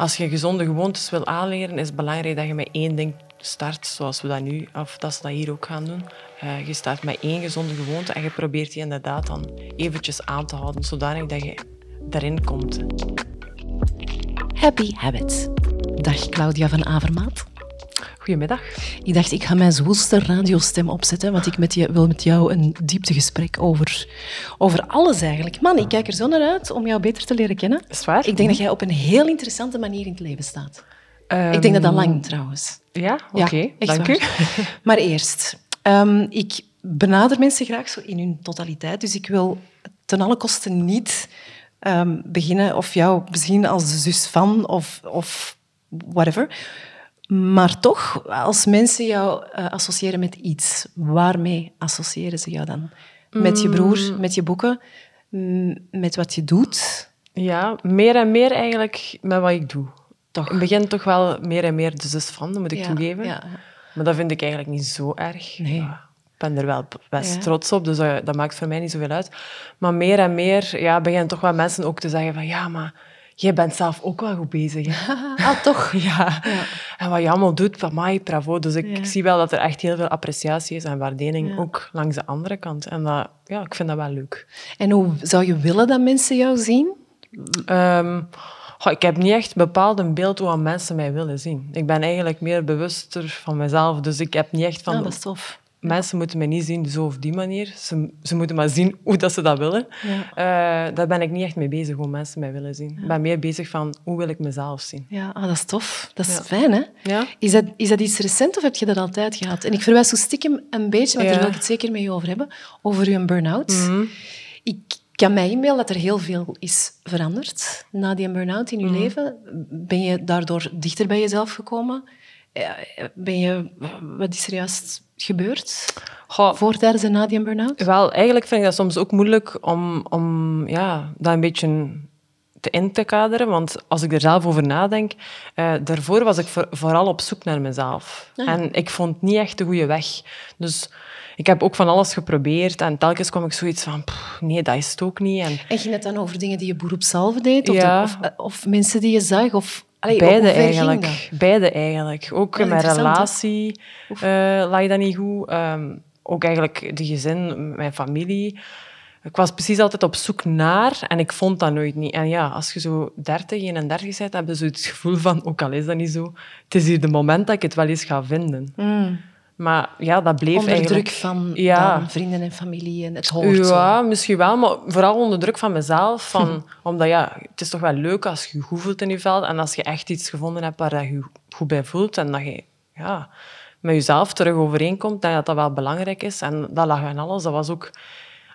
als je gezonde gewoontes wil aanleren, is het belangrijk dat je met één ding start, zoals we dat nu, of dat ze dat hier ook gaan doen. Uh, je start met één gezonde gewoonte en je probeert die inderdaad dan eventjes aan te houden, zodanig dat je erin komt. Happy Habits. Dag Claudia van Avermaat. Goedemiddag. Ik dacht, ik ga mijn zwoelste radiostem opzetten, want ik met je, wil met jou een dieptegesprek over, over alles eigenlijk. Man, ik kijk er zo naar uit om jou beter te leren kennen. Is waar? Ik denk dat jij op een heel interessante manier in het leven staat. ik denk dat dat lang trouwens. Ja? Oké, dank u. Maar eerst, um, ik benader mensen graag zo in hun totaliteit, dus ik wil ten alle kosten niet um, beginnen of jou zien als de zus van of, of whatever. Maar toch, als mensen jou uh, associëren met iets, waarmee associëren ze jou dan? Met je broer, mm. met je boeken, met wat je doet? Ja, meer en meer eigenlijk met wat ik doe. Toch. Het begin toch wel meer en meer de zus van, dat moet ik toegeven. Ja. Maar dat vind ik eigenlijk niet zo erg. Nee. ik ben er wel best trots op, dus dat, dat, maakt voor mij niet zoveel uit. Maar meer en meer ja, beginnen toch wel mensen ook te zeggen van ja, maar jij bent zelf ook wel goed bezig. Hè? ah, toch? Ja. ja. En wat je allemaal doet, van mij, bravo. Dus ik, zie wel dat er echt heel veel appreciatie is en waardering, ook langs de andere kant. En dat, ja, ik vind dat wel leuk. En hoe zou je willen dat mensen jou zien? Um, ik heb niet echt bepaald een beeld hoe mensen mij willen zien. Ik ben eigenlijk meer bewuster van mezelf. Dus ik heb niet echt van... Ja, dat is tof. Mensen moeten mij niet zien zo of die manier. Ze, ze moeten maar zien hoe dat ze dat willen. Ja. Uh, daar ben ik niet echt mee bezig, hoe mensen mij willen zien. Ik ben meer bezig van hoe wil ik mezelf zien. Ja, ah, dat is tof. Dat is fijn, hè? Ja. Is, dat, is dat iets recent of heb je dat altijd gehad? En ik verwijs zo stiekem een beetje, want daar wil ik het zeker met je over hebben, over je burn-out. Mhm. Ik kan mij inbeelden dat er heel veel is veranderd na die burn-out in je mhm. leven. Ben je daardoor dichter bij jezelf gekomen? Ben je, wat is er juist gebeurd? Goh, voor, tijdens en na die burn-out? Wel, eigenlijk vind ik dat soms ook moeilijk om, om ja, dat een beetje te in te kaderen. Want als ik er zelf over nadenk, uh, daarvoor was ik vooral op zoek naar mezelf. Ah, en ik vond niet echt de goede weg. Dus ik heb ook van alles geprobeerd en telkens kwam ik zoiets van, nee, dat is het ook niet. En, en ging het dan over dingen die je beroep zelf deed? Of, ja. of, eh, of, mensen die je zag? Of, Beide eigenlijk. Beide eigenlijk. Ook in mijn relatie uh, lag dat niet goed. Um, ook eigenlijk de gezin, mijn familie. Ik was precies altijd op zoek naar en ik vond dat nooit niet. En ja, als je zo 30, 31 bent, heb je zo het gevoel van, ook al is dat niet zo, het is hier de moment dat ik het wel eens ga vinden. Mm. Maar ja, dat bleef onder eigenlijk... druk van ja. vrienden en familie en het hoort Ja, misschien wel, maar vooral onder druk van mezelf. Van, omdat ja, het is toch wel leuk als je je goed voelt in je veld en als je echt iets gevonden hebt waar je je goed bij voelt en dat je ja, met jezelf terug overeenkomt, dat dat wel belangrijk is. En dat lag aan alles. Dat was ook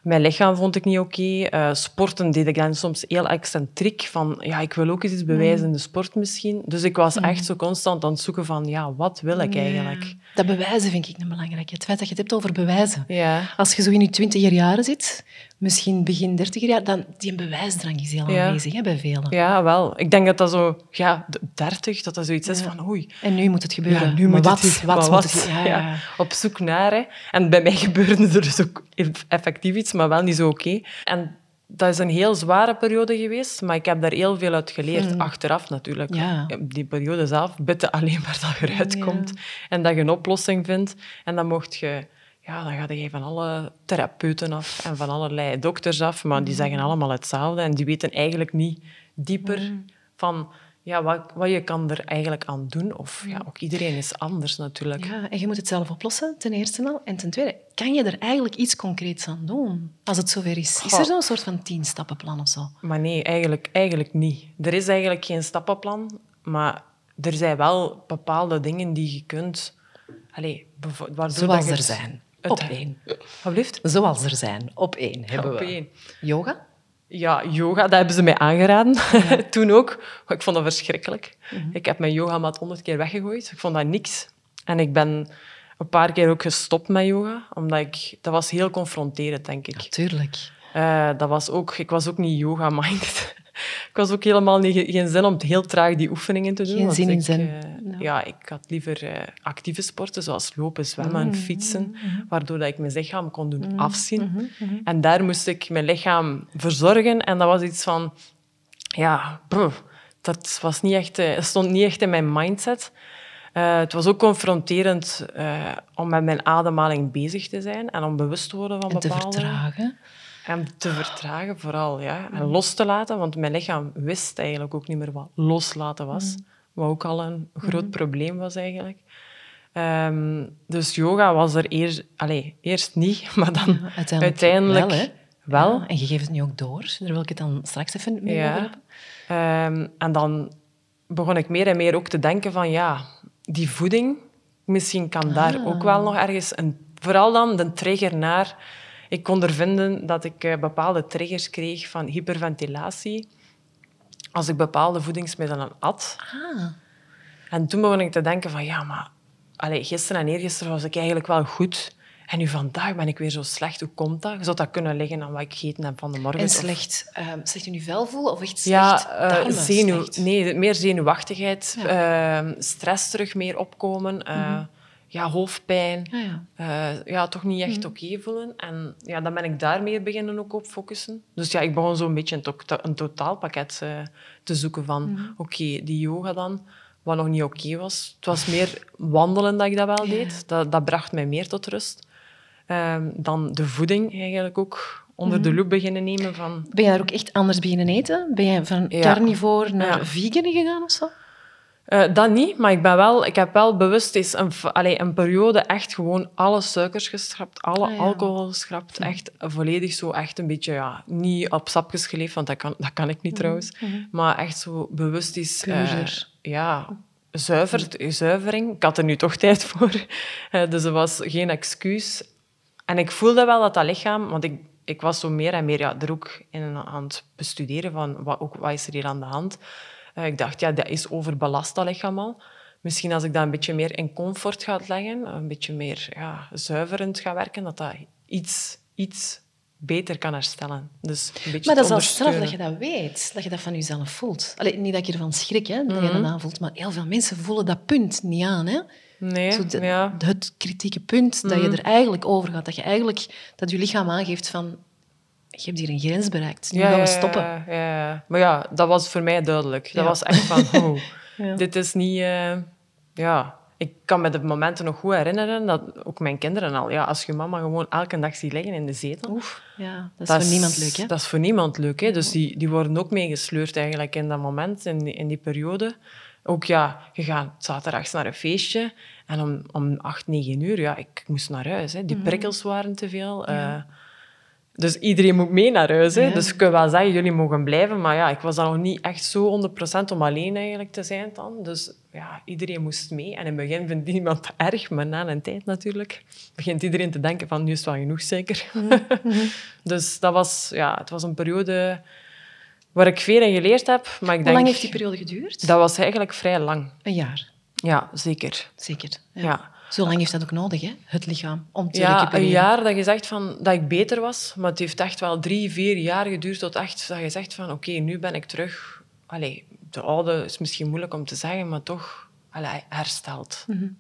mijn lichaam vond ik niet oké. Okay. Uh, sporten deed ik dan soms heel excentriek. Van, ja, ik wil ook eens iets bewijzen mm. in de sport misschien. Dus ik was mm. echt zo constant aan het zoeken van, ja, wat wil ik eigenlijk? Dat bewijzen vind ik een belangrijk. Het feit dat je het hebt over bewijzen. Ja. Als je zo in je twintiger jaren zit, misschien begin dertiger jaar, dan die bewijsdrang is heel aanwezig hè, bij velen. Ja, wel. Ik denk dat dat zo, ja, dertig, dat dat zoiets is van, oei. En nu moet het gebeuren. Ja, nu moet wat, het, wat, wat, wat ja, Op zoek naar. Hè. En bij mij gebeurde er dus ook effectief iets, maar wel niet zo oké. En dat is een heel zware periode geweest, maar ik heb daar heel veel uit geleerd. Hmm. Achteraf natuurlijk. Ja. Die periode zelf, bitte alleen maar dat je eruit komt en dat je een oplossing vindt. En dan mocht je ja, dan ga je van alle therapeuten af en van allerlei dokters af, maar die zeggen allemaal hetzelfde en die weten eigenlijk niet dieper mm. van ja, wat, wat je kan er eigenlijk aan doen. Of ja, ook iedereen is anders natuurlijk. Ja, en je moet het zelf oplossen, ten eerste al. En ten tweede, kan je er eigenlijk iets concreets aan doen als het zover is? Is er zo'n soort van tien-stappenplan of zo? Maar nee, eigenlijk, eigenlijk niet. Er is eigenlijk geen stappenplan, maar er zijn wel bepaalde dingen die je kunt... Allez, Zoals er zijn. Op één. Alsjeblieft. Zoals er zijn. Op één hebben op we. Één. Yoga? Ja, yoga, dat hebben ze mij aangeraden. Toen ook. Ik vond dat verschrikkelijk. Mhm. Ik heb mijn yogamat honderd keer weggegooid. Ik vond dat niks. En ik ben een paar keer ook gestopt met yoga, omdat ik... Dat was heel confronterend, denk ik. Natuurlijk. Uh, dat was ook... Ik was ook niet yoga-minded ik was ook helemaal niet, geen zin om heel traag die oefeningen te doen. Geen zin in zin. Uh, ja. ik had liever uh, actieve sporten, zoals lopen, zwemmen en mm-hmm. fietsen, mm-hmm. waardoor dat ik mijn lichaam kon doen mm-hmm. afzien. En daar moest ik mijn lichaam verzorgen. En dat was iets van... Ja, dat was niet echt, uh, stond niet echt in mijn mindset. Uh, het was ook confronterend uh, om met mijn ademhaling bezig te zijn en om bewust te worden van en bepaalde... te vertragen. En te vertragen vooral, ja. En los te laten, want mijn lichaam wist eigenlijk ook niet meer wat loslaten was. Mm. Wat ook al een groot mm. probleem was eigenlijk. Um, dus yoga was er eerst, allez, eerst niet, maar dan ja, uiteindelijk, uiteindelijk, wel. Hè? wel. Ja, en je geeft het nu ook door, daar wil ik het dan straks even mee ja. over hebben. Um, en dan begon ik meer en meer ook te denken van ja, die voeding, misschien kan daar ah. ook wel nog ergens een... Vooral dan de trigger naar... Ik kon er vinden dat ik uh, bepaalde triggers kreeg van hyperventilatie als ik bepaalde voedingsmiddelen at. Ah. En toen begon ik te denken van ja, maar allez, gisteren en eergisteren was ik eigenlijk wel goed. En nu vandaag ben ik weer zo slecht. Hoe komt dat? Zou dat kunnen liggen aan wat ik gegeten heb van de morgen? En slecht, uh, slecht in je vel of echt slecht ja, uh, zenuw, Nee, meer zenuwachtigheid. Ja. Uh, stress terug meer opkomen. Mm -hmm. Ja, hoofdpijn. Ja, ja. ja, toch niet echt mm -hmm. oké voelen. En ja, dan ben ik daar meer beginnen ook op focussen. Dus ja, ik begon zo'n beetje een, to een totaalpakket te zoeken van... Mm -hmm. Oké, okay, die yoga dan wat nog niet oké was. Het was meer wandelen dat ik dat wel deed. Dat, dat bracht mij meer tot rust. Um, dan de voeding eigenlijk ook onder de mhm. loep beginnen nemen. Van... Ben je daar ook echt anders beginnen eten? Ben je van carnivore naar vegan gegaan of zo? Uh, dat niet, maar ik, ben wel, ik heb wel bewust eens een, allee, een periode echt gewoon alle suikers geschrapt, alle ah, ja. alcohol geschrapt. Echt volledig zo, echt een beetje, ja, niet op sapjes geleefd, want dat kan, dat kan ik niet mm trouwens. Mm Maar echt zo bewust is... Uh, ja, zuiver, zuivering. Ik had er nu toch tijd voor. Uh, dus er was geen excuus. En ik voelde wel dat dat lichaam... Want ik, ik was zo meer en meer ja, er ook in aan het bestuderen van wat, ook, wat is er hier aan de hand. Uh, ik dacht, ja, dat is overbelast, dat lichaam al. Misschien als ik dat een beetje meer in comfort ga leggen, een beetje meer ja, zuiverend ga werken, dat dat iets, iets beter kan herstellen. Dus een beetje maar dat is al straf dat je dat weet, dat je dat van jezelf voelt. Allee, niet dat je ervan schrik, hè, dat je dat mhm. aanvoelt, maar heel veel mensen voelen dat punt niet aan. Hè. Nee, ja. Het kritieke punt, dat je mhm. er eigenlijk over gaat. Dat je eigenlijk, dat je lichaam aangeeft van, je hebt hier een grens bereikt, nu ja, gaan we stoppen. Ja, ja, Maar ja, dat was voor mij duidelijk. Dat was echt van, oh, dit is niet... Uh, ja, ik kan me de momenten nog goed herinneren dat ook mijn kinderen al, ja, als je mama gewoon elke dag ziet liggen in de zetel. Oef, ja, dat is voor niemand leuk, hè? Dat is voor niemand leuk, hè? Dus die, die worden ook meegesleurd eigenlijk in dat moment, in die, in die periode. Ook ja, je gaat zaterdags naar een feestje en om, om acht, negen uur, ja, ik moest naar huis. Hè. Die mhm. prikkels waren te veel. Ja. Uh, dus iedereen moet mee naar huis. Hè. Dus ik kan wel zeggen, jullie mogen blijven. Maar ja, ik was dan nog niet echt zo 100% om alleen eigenlijk te zijn dan. Dus ja, iedereen moest mee. En in het begin vindt niemand erg, maar na een tijd natuurlijk begint iedereen te denken van, nu is het wel genoeg zeker. Mhm. dus dat was, ja, het was een periode waar ik veel in geleerd heb. Maar ik Hoe denk, lang heeft die periode geduurd? Dat was eigenlijk vrij lang. Een jaar? Ja, zeker. Zeker, ja. ja. Zo lang heeft dat ook nodig, hè? het lichaam, om te ja, recupereren. een jaar dat je zegt van, dat ik beter was, maar het heeft echt wel drie, vier jaar geduurd tot echt dat je zegt van, oké, nu ben ik terug. Allee, de oude is misschien moeilijk om te zeggen, maar toch allee, hersteld. Mm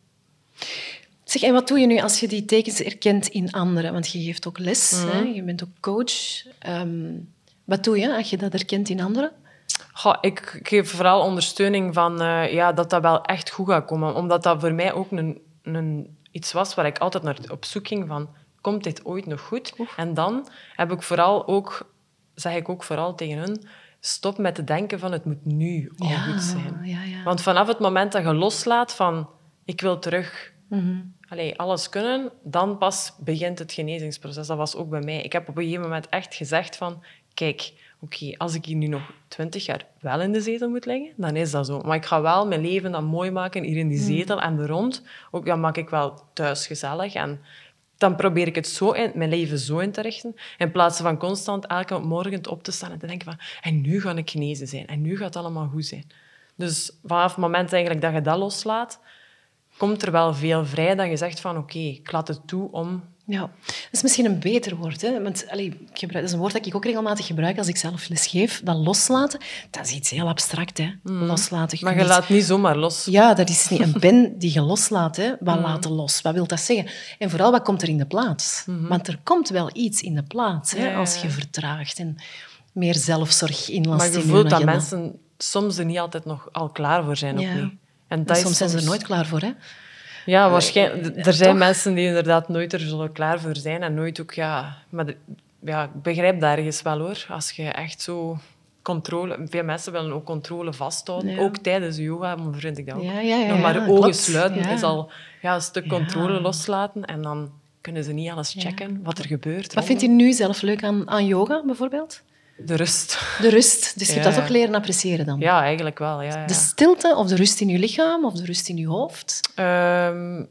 Zeg, en wat doe je nu als je die tekens herkent in anderen? Want je geeft ook les, mm hè? je bent ook coach. Um, wat doe je als je dat herkent in anderen? Goh, ik geef vooral ondersteuning van uh, ja, dat dat wel echt goed gaat komen. Omdat dat voor mij ook een een, iets was waar ik altijd naar op zoek ging van, komt dit ooit nog goed? En dan heb ik vooral ook, zeg ik ook vooral tegen hun, stop met te denken van het moet nu al goed zijn. Ja, ja. Want vanaf het moment dat je loslaat van, ik wil terug mm alles kunnen, dan pas begint het genezingsproces. Dat was ook bij mij. Ik heb op een gegeven moment echt gezegd van, kijk, oké, als ik hier nu nog twintig jaar wel in de zetel moet liggen, dan is dat zo. Maar ik ga wel mijn leven dan mooi maken hier in die hmm. zetel en er rond. Ook dan maak ik wel thuis gezellig en dan probeer ik het zo in, mijn leven zo in te richten, in plaats van constant elke morgen op te staan en te denken van en nu ga ik genezen zijn en nu gaat het allemaal goed zijn. Dus vanaf het moment eigenlijk dat je dat loslaat, komt er wel veel vrij dat je zegt van oké, ik laat het toe om ja, dat is misschien een beter woord. Hè? Want, allee, ik gebruik, dat is een woord dat ik ook regelmatig gebruik als ik zelf les geef. Dat loslaten, dat is iets heel abstract. Hè? Mm. Loslaten. maar je laat niet zomaar los. Ja, dat is niet een pen die je loslaat. Hè? Wat mm. laten los? Wat wil dat zeggen? En vooral, wat komt er in de plaats? Mm-hmm. Want er komt wel iets in de plaats hè? als je vertraagt en meer zelfzorg inlast Maar je voelt dat mensen soms er niet altijd nog al klaar voor zijn. Ja. Ook niet. En, dat soms, zijn ze er nooit klaar voor, hè? Ja, waarschijnlijk. Er zijn mensen die inderdaad nooit er zullen klaar voor zijn en nooit ook, ja... Maar ja, ik begrijp daar ergens wel, hoor. Als je echt zo controle... Veel mensen willen ook controle vasthouden. Ook tijdens yoga vind ik dat ook. Ja, ja, Nog maar ogen sluiten is al ja, een stuk controle loslaten en dan kunnen ze niet alles checken wat er gebeurt. Wat vindt u nu zelf leuk aan, aan yoga, bijvoorbeeld? De rust. De rust. Dus je hebt dat ook leren appreciëren dan? Ja, eigenlijk wel. Ja, ja. De stilte of de rust in je lichaam of de rust in je hoofd? Ehm,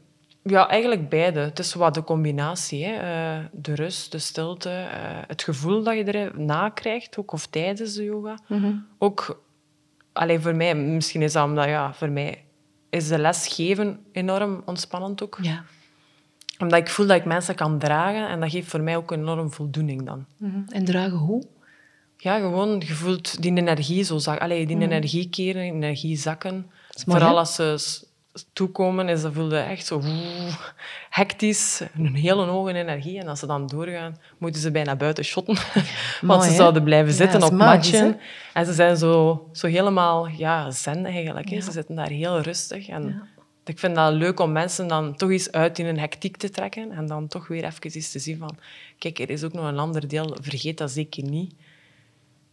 ja, eigenlijk beide. Het is wat de combinatie. Hè. Uh, de rust, de stilte, uh, het gevoel dat je erna krijgt, ook of tijdens de yoga. Mm Ook, alleen voor mij, misschien is dat omdat, ja, voor mij is de les geven enorm ontspannend ook. Ja. Omdat ik voel dat ik mensen kan dragen en dat geeft voor mij ook enorm voldoening dan. Mm En dragen hoe? Ja, gewoon, je voelt die energie zo zakken. Allee, die mm. energie keren, energie zakken. Vooral als ze toekomen, is dat voelde echt zo woe, hectisch, een hele hoge energie. En als ze dan doorgaan, moeten ze bijna buiten shotten. Want ze zouden blijven zitten op matchen. En ze zijn zo, zo helemaal ja, zen eigenlijk. Ze zitten daar heel rustig. En ik vind dat leuk om mensen dan toch eens uit in een hectiek te trekken. En dan toch weer even eens te zien van... Kijk, er is ook nog een ander deel. Vergeet dat zeker niet.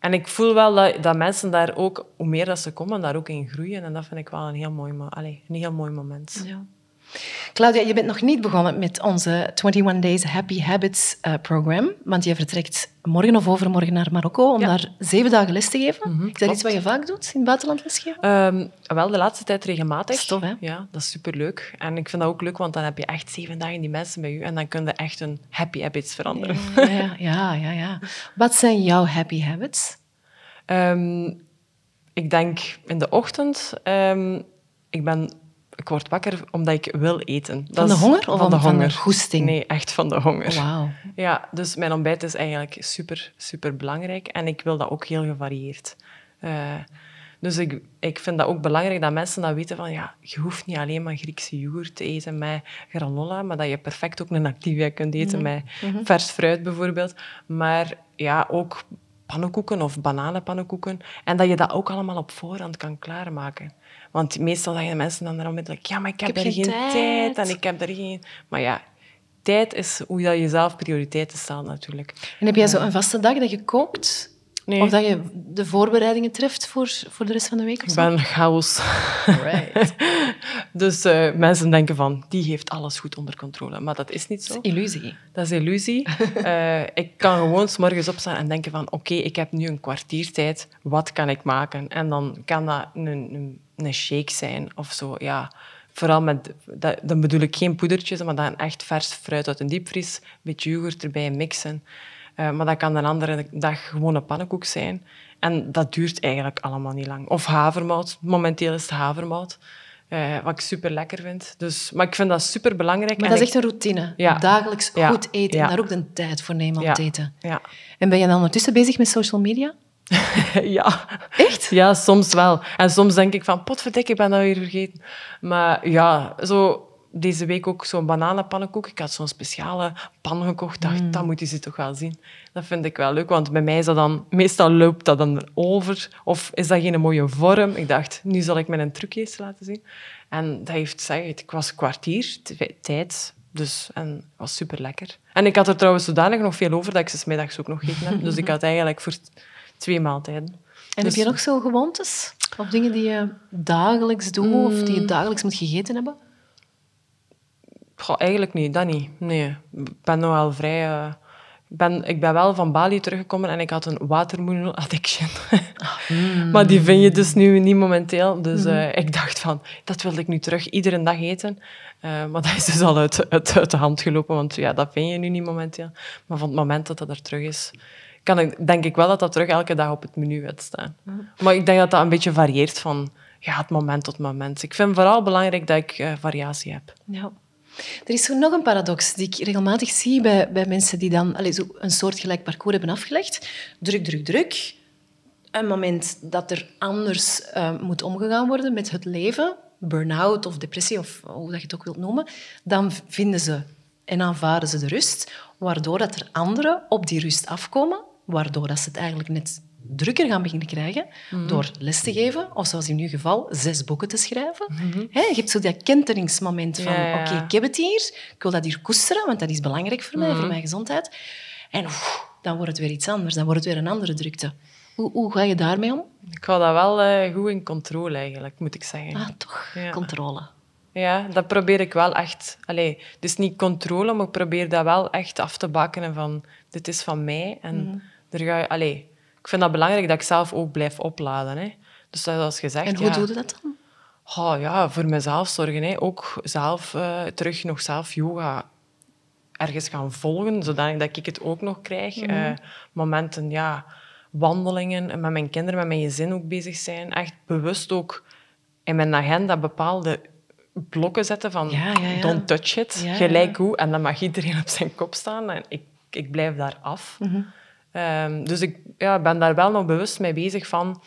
En ik voel wel dat, dat mensen daar ook, hoe meer dat ze komen, daar ook in groeien. En dat vind ik wel een heel mooi, allez, een heel mooi moment. Ja. Claudia, je bent nog niet begonnen met onze 21 Days Happy Habits uh, program, want je vertrekt morgen of overmorgen naar Marokko om daar zeven dagen les te geven. Mm is dat iets wat je vaak doet, in het buitenland lesgeven? Um, wel, de laatste tijd regelmatig. Stof, hè? Ja, dat is superleuk. En ik vind dat ook leuk, want dan heb je echt zeven dagen die mensen bij je en dan kun je echt een happy habits veranderen. Ja, ja, ja. ja, Wat zijn jouw happy habits? Um, ik denk in de ochtend, um, ik ben ik word wakker omdat ik wil eten. Dat van de honger of van de, honger? goesting? Nee, echt van de honger. Wauw. Ja, dus mijn ontbijt is eigenlijk super, super belangrijk en ik wil dat ook heel gevarieerd. Uh, dus ik, ik vind dat ook belangrijk dat mensen dat weten van ja, je hoeft niet alleen maar Griekse yoghurt te eten met granola, maar dat je perfect ook een Activia kunt eten mhm. met mhm. vers fruit bijvoorbeeld. Maar ja, ook pannenkoeken of bananenpannenkoeken. En dat je dat ook allemaal op voorhand kan klaarmaken. Want meestal zeggen mensen dan onmiddellijk, ja, maar ik heb, er geen tijd. en ik heb er geen... Maar ja, tijd is hoe je jezelf prioriteiten stelt natuurlijk. En heb jij zo een vaste dag dat je kookt? Of dat je de voorbereidingen treft voor, voor de rest van de week? Of ik ben chaos. Right. dus uh, mensen denken van, die heeft alles goed onder controle. Maar dat is niet zo. Dat is illusie. Dat is illusie. uh, ik kan gewoon s morgens opstaan en denken van, oké, ik heb nu een kwartiertijd. Wat kan ik maken? En dan kan dat een, een, een shake zijn of zo, ja... Vooral met, dat, dan bedoel ik geen poedertjes, maar dan echt vers fruit uit een diepvries, een beetje yoghurt erbij mixen. Uh, maar dat kan een andere dag gewoon een pannenkoek zijn. En dat duurt eigenlijk allemaal niet lang. Of havermout. Momenteel is het havermout. Uh, wat ik super lekker vind. Dus, maar ik vind dat super belangrijk. Maar dat is echt een routine. Ja. Dagelijks goed eten en daar ook de tijd voor nemen om te eten. Ja. En ben je dan ondertussen bezig met social media? ja. Echt? Ja, soms wel. En soms denk ik van, potverdik, ik ben dat weer vergeten. Maar ja, zo deze week ook zo'n bananenpannenkoek. Ik had zo'n speciale pan gekocht. dacht, mm. dat moet je ze toch wel zien. Dat vind ik wel leuk, want bij mij is dat dan... Meestal loopt dat dan over. Of is dat geen mooie vorm? Ik dacht, nu zal ik mijn trucjes laten zien. En dat heeft, zeg, ik was kwartier tijd. Dus, en het was super lekker. En ik had er trouwens zodanig nog veel over dat ik ze middags ook nog gegeten heb. Dus ik had eigenlijk voor twee maaltijden. En heb je dus- nog zo gewoontes? Of dingen die je dagelijks doet of die je mm. dagelijks moet gegeten hebben? Goh, eigenlijk niet, dat niet. Nee, ik ben nogal vrij... Uh, ben, ik ben wel van Bali teruggekomen en ik had een watermoedel addiction. Mm. maar die vind je dus nu niet momenteel. Dus uh, ik dacht van, dat wilde ik nu terug iedere dag eten. Uh, maar dat is dus al uit, uit, uit, de hand gelopen, want ja, dat vind je nu niet momenteel. Maar van het moment dat dat er terug is, kan ik, denk ik wel dat dat terug elke dag op het menu gaat staan. Mm. Maar ik denk dat dat een beetje varieert van ja, het moment tot moment. Ik vind vooral belangrijk dat ik variatie heb. Ja. Er is zo nog een paradox die ik regelmatig zie bij, bij mensen die dan allez, zo een soortgelijk parcours hebben afgelegd. Druk, druk, druk. Een moment dat er anders uh, moet omgegaan worden met het leven, burn-out of depressie, of hoe dat je het ook wilt noemen, dan vinden ze en aanvaarden ze de rust, waardoor dat er anderen op die rust afkomen, waardoor dat ze het eigenlijk net drukker gaan beginnen krijgen Mhm. door les te geven, of zoals in uw geval, zes boeken te schrijven. Hè, je hebt zo dat kenteringsmoment van. Ja, ja, ja. oké, ik heb het hier, ik wil dat hier koesteren, want dat is belangrijk voor mij, Mhm. voor mijn gezondheid. En oef, dan wordt het weer iets anders, dan wordt het weer een andere drukte. Hoe, hoe ga je daarmee om? Ik hou dat wel eh, goed in controle, eigenlijk, moet ik zeggen. Ah, toch, Ja. controle. Ja, dat probeer ik wel echt... Allee, dus niet controle, maar ik probeer dat wel echt af te bakenen van... Dit is van mij en Mhm. er ga je... Allee, ik vind dat belangrijk dat ik zelf ook blijf opladen. Hè. Dus dat, zoals gezegd... En hoe ja, doe je dat dan? Oh, ja, voor mezelf zorgen. Hè. Ook zelf eh, terug nog zelf yoga ergens gaan volgen, zodat dat ik het ook nog krijg. Eh, momenten, ja, wandelingen, met mijn kinderen, met mijn gezin ook bezig zijn. Echt bewust ook in mijn agenda bepaalde blokken zetten van Ja, ja, ja. don't touch it, gelijk hoe. En dan mag iedereen op zijn kop staan en ik, ik blijf daar af. Mhm. Ehm, dus ik ja, ben daar wel nog bewust mee bezig van...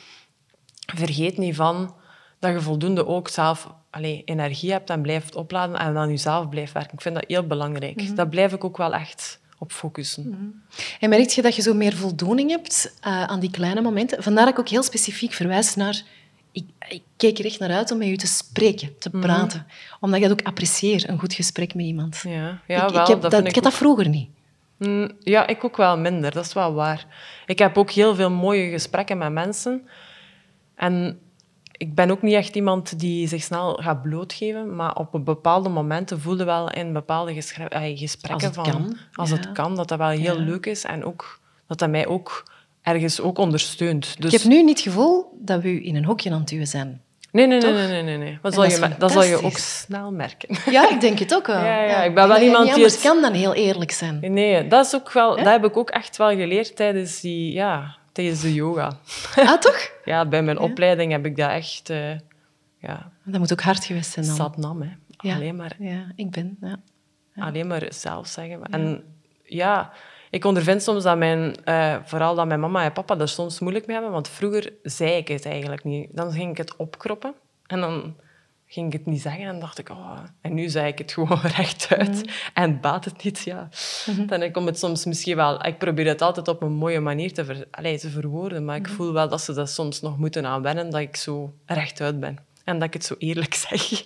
Vergeet niet van dat je voldoende ook zelf allee, energie hebt en blijft opladen en aan jezelf blijft werken. Ik vind dat heel belangrijk. Mhm. Daar blijf ik ook wel echt op focussen. En merk je dat je zo meer voldoening hebt eh, aan die kleine momenten? Vandaar dat ik ook heel specifiek verwijs naar... Ik, ik keek er echt naar uit om met je te spreken, te praten. Omdat je dat ook apprecieert, een goed gesprek met iemand. Ja, ja ik, wel, ik, heb dat dat, ik ik had dat vroeger niet. Mm, Ja, ik ook wel minder. Dat is wel waar. Ik heb ook heel veel mooie gesprekken met mensen. En ik ben ook niet echt iemand die zich snel gaat blootgeven, maar op bepaalde momenten voelde wel in bepaalde eh, gesprekken Als het van... kan, Als ja. het kan, dat dat wel heel Ja. leuk is. En ook dat dat mij ook ergens ook ondersteunt. Dus... Ik heb nu niet het gevoel dat we in een hokje aan het duwen zijn. Nee, nee, nee, nee, nee, nee, nee. Dat, zal je, dat zal je ook snel merken. Ja, ik denk het ook wel. Ja, ja, ik ben wel iemand die het- kan dan heel eerlijk zijn. Nee, dat, is ook wel, dat heb ik ook echt wel geleerd tijdens, die, ja, tijdens de yoga. Ah, toch? Ja, bij mijn opleiding heb ik dat echt... eh, ja, Dat moet ook hard geweest zijn dan. satnam, hè. Alleen, maar, Ja, ik ben. Ja. alleen maar zelf zeggen. En ja, ik ondervind soms dat mijn... eh, vooral dat mijn mama en papa er soms moeilijk mee hebben, want vroeger zei ik het eigenlijk niet. Dan ging ik het opkroppen en dan ging ik het niet zeggen en dacht ik... Oh, en nu zei ik het gewoon rechtuit en baat het niet, ja. Dan komt het soms misschien wel... Ik probeer het altijd op een mooie manier te, ver, te verwoorden, maar ik voel wel dat ze dat soms nog moeten aanwennen, dat ik zo rechtuit ben. En dat ik het zo eerlijk zeg.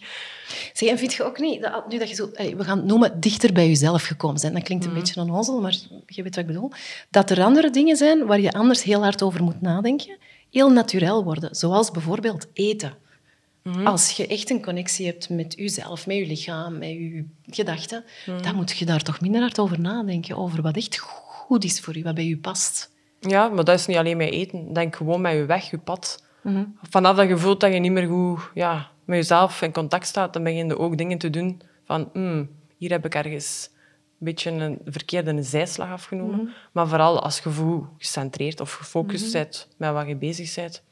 Zeg, en vind je ook niet, dat, nu dat je zo, we gaan het noemen, dichter bij jezelf gekomen zijn. Dat klinkt een beetje onnozel, maar je weet wat ik bedoel. Dat er andere dingen zijn waar je anders heel hard over moet nadenken, heel natuurlijk worden. Zoals bijvoorbeeld eten. Als je echt een connectie hebt met jezelf, met je lichaam, met je gedachten, dan moet je daar toch minder hard over nadenken, over wat echt goed is voor je, wat bij je past. Ja, maar dat is niet alleen met eten. Denk gewoon met je weg, je pad. Vanaf dat je voelt dat je niet meer goed ja, met jezelf in contact staat, dan begin je ook dingen te doen van "Hmm, hier heb ik ergens een beetje een verkeerde zijslag afgenomen. Maar vooral als je goed gecentreerd of gefocust bent met wat je bezig bent,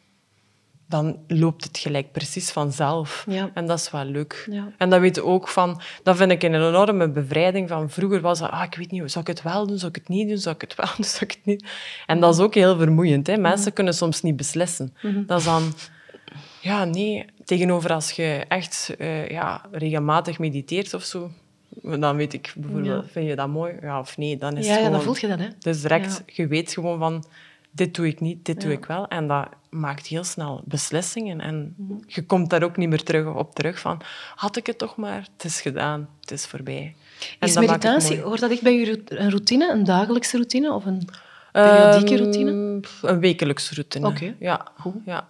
dan loopt het gelijk precies vanzelf. Ja. En dat is wel leuk. Ja. En dat weet ook van... Dat vind ik een enorme bevrijding van... Vroeger was dat... Ah, ik weet niet, zou ik het wel doen? Zou ik het niet doen? Zou ik het wel doen? Zou ik het niet... En dat is ook heel vermoeiend. Hè? Mensen kunnen soms niet beslissen. Dat is dan... Ja, nee. Tegenover als je echt eh, ja, regelmatig mediteert of zo... Dan weet ik bijvoorbeeld... Vind je dat mooi? Ja of nee? Dan is Ja, ja, gewoon... dan voel je dat, hè? Dus direct, je weet gewoon van, dit doe ik niet, dit doe ik wel. En dat maakt heel snel beslissingen. En Mhm. je komt daar ook niet meer terug op terug van, had ik het toch maar, het is gedaan, het is voorbij. En Is dat meditatie, hoort dat echt bij je routine, een dagelijkse routine of een periodieke Ehm, routine? Een wekelijkse routine. Oké. Ja, ja.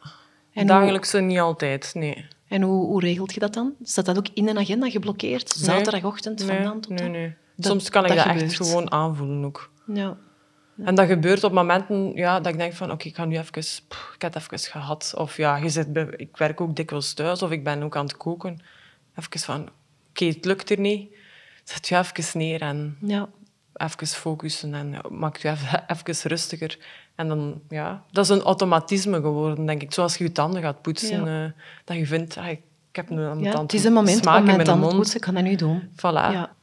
En Dagelijkse niet altijd, nee. En hoe, hoe regelt je dat dan? Staat dat ook in een agenda geblokkeerd? Zaterdagochtend, van nee, dan tot nee, dan? nee. Dat- Soms kan ik dat dat, echt gewoon aanvoelen ook. Ja. En dat gebeurt op momenten ja, dat ik denk van, oké, ik ga nu even... pff, ik heb het even gehad. Of ja, je zit bij, ik werk ook dikwijls thuis of ik ben ook aan het koken. Even van, oké, het lukt er niet. Zet je even neer en ja. even focussen en ja, maak je even, even rustiger. En dan, ja, dat is een automatisme geworden, denk ik. Zoals je je tanden gaat poetsen, Ja. eh, dat je vindt, ah, ik heb nu aan ja. Het is een moment smaak om mijn tanden poetsen. Ik kan dat nu doen. Voilà. Ja.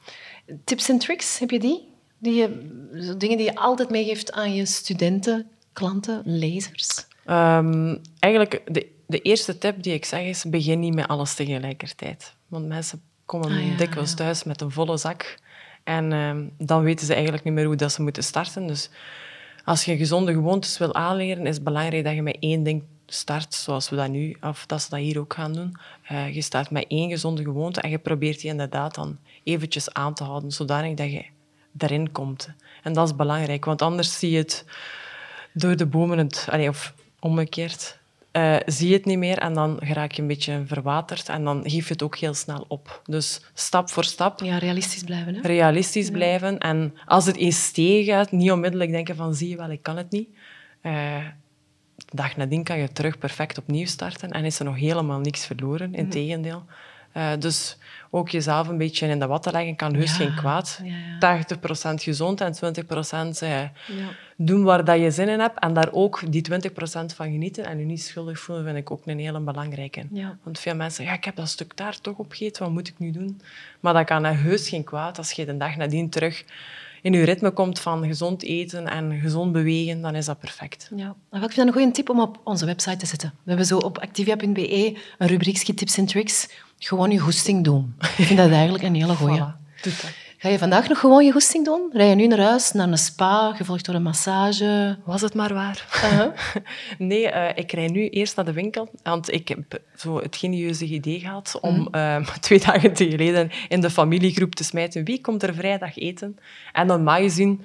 Tips en tricks, heb je die? Die je, dingen die je altijd meegeeft aan je studenten, klanten, lezers? Ehm, eigenlijk, de, de eerste tip die ik zeg is, begin niet met alles tegelijkertijd. Want mensen komen Ah, ja, dikwijls ja. thuis met een volle zak. En ehm, dan weten ze eigenlijk niet meer hoe dat ze moeten starten. Dus als je gezonde gewoontes wil aanleren, is het belangrijk dat je met één ding start, zoals we dat nu, of dat ze dat hier ook gaan doen. Uh, je start met één gezonde gewoonte en je probeert die inderdaad dan eventjes aan te houden, zodanig dat je erin komt. En dat is belangrijk, want anders zie je het door de bomen, het, of omgekeerd, uh, zie je het niet meer en dan raak je een beetje verwaterd en dan geef je het ook heel snel op. Dus stap voor stap. Ja, realistisch blijven. Hè? Realistisch blijven. En als het eens tegengaat, niet onmiddellijk denken van zie je wel, ik kan het niet. Uh, de dag nadien kan je terug perfect opnieuw starten en is er nog helemaal niks verloren. Integendeel. Uh, dus ook jezelf een beetje in de watten leggen kan heus geen kwaad. Ja, ja. 80% gezond en 20% uh, doen waar dat je zin in hebt. En daar ook die 20% van genieten en je niet schuldig voelen, vind ik ook een hele belangrijke. Want veel mensen zeggen, ja, ik heb dat stuk daar toch opgegeten, wat moet ik nu doen? Maar dat kan heus geen kwaad als je de dag nadien terug in je ritme komt van gezond eten en gezond bewegen, dan is dat perfect. Ja. Ik vind dat een goede tip om op onze website te zetten. We hebben zo op activia.be een rubriekje tips en tricks. Gewoon je goesting doen. Ik vind dat eigenlijk een hele goeie. Voilà. Ga je vandaag nog gewoon je goesting doen? Rij je nu naar huis, naar een spa, gevolgd door een massage? Was het maar waar. Uh-huh. nee, uh, ik rij nu eerst naar de winkel. Want ik heb zo het genieuze idee gehad om mm. uh, twee dagen geleden in de familiegroep te smijten. Wie komt er vrijdag eten? En normaal gezien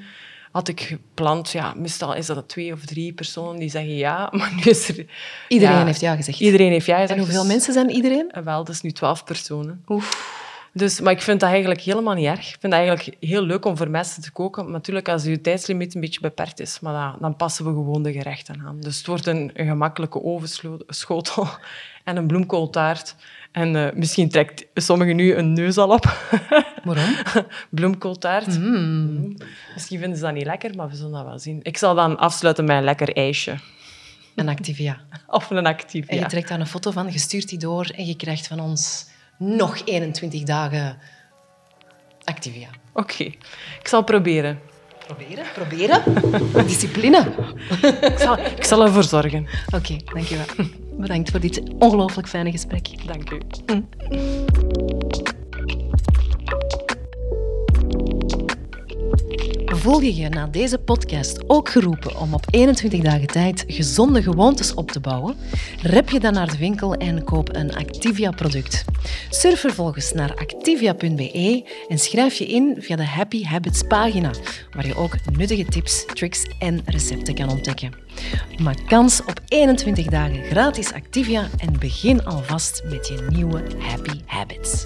had ik gepland, ja, meestal is dat twee of drie personen die zeggen ja, maar nu is er... Iedereen heeft ja gezegd. Iedereen heeft ja gezegd. En hoeveel dus- mensen zijn iedereen? wel, dat is nu twaalf personen. Oef. Dus, maar ik vind dat eigenlijk helemaal niet erg. Ik vind het eigenlijk heel leuk om voor mensen te koken. Maar natuurlijk, als je tijdslimiet een beetje beperkt is, maar dan, dan passen we gewoon de gerechten aan. Dus het wordt een, een gemakkelijke ovenschotel en een bloemkooltaart. En uh, misschien trekt sommigen nu een neus al op. Waarom? bloemkooltaart. Mm. Misschien vinden ze dat niet lekker, maar we zullen dat wel zien. Ik zal dan afsluiten met een lekker ijsje. Een Activia. Of een Activia. En je trekt daar een foto van, je stuurt die door en je krijgt van ons nog 21 dagen Activia. Oké, ik zal proberen. Proberen? Proberen? Discipline. ik, zal, ik zal ervoor zorgen. Oké, dankjewel. Bedankt voor dit ongelooflijk fijne gesprek. Dank u. Mm. Voel je je na deze podcast ook geroepen om op 21 dagen tijd gezonde gewoontes op te bouwen? Rep je dan naar de winkel en koop een Activia-product. Surf vervolgens naar activia.be en schrijf je in via de Happy Habits pagina, waar je ook nuttige tips, tricks en recepten kan ontdekken. Maak kans op 21 dagen gratis Activia en begin alvast met je nieuwe Happy Habits.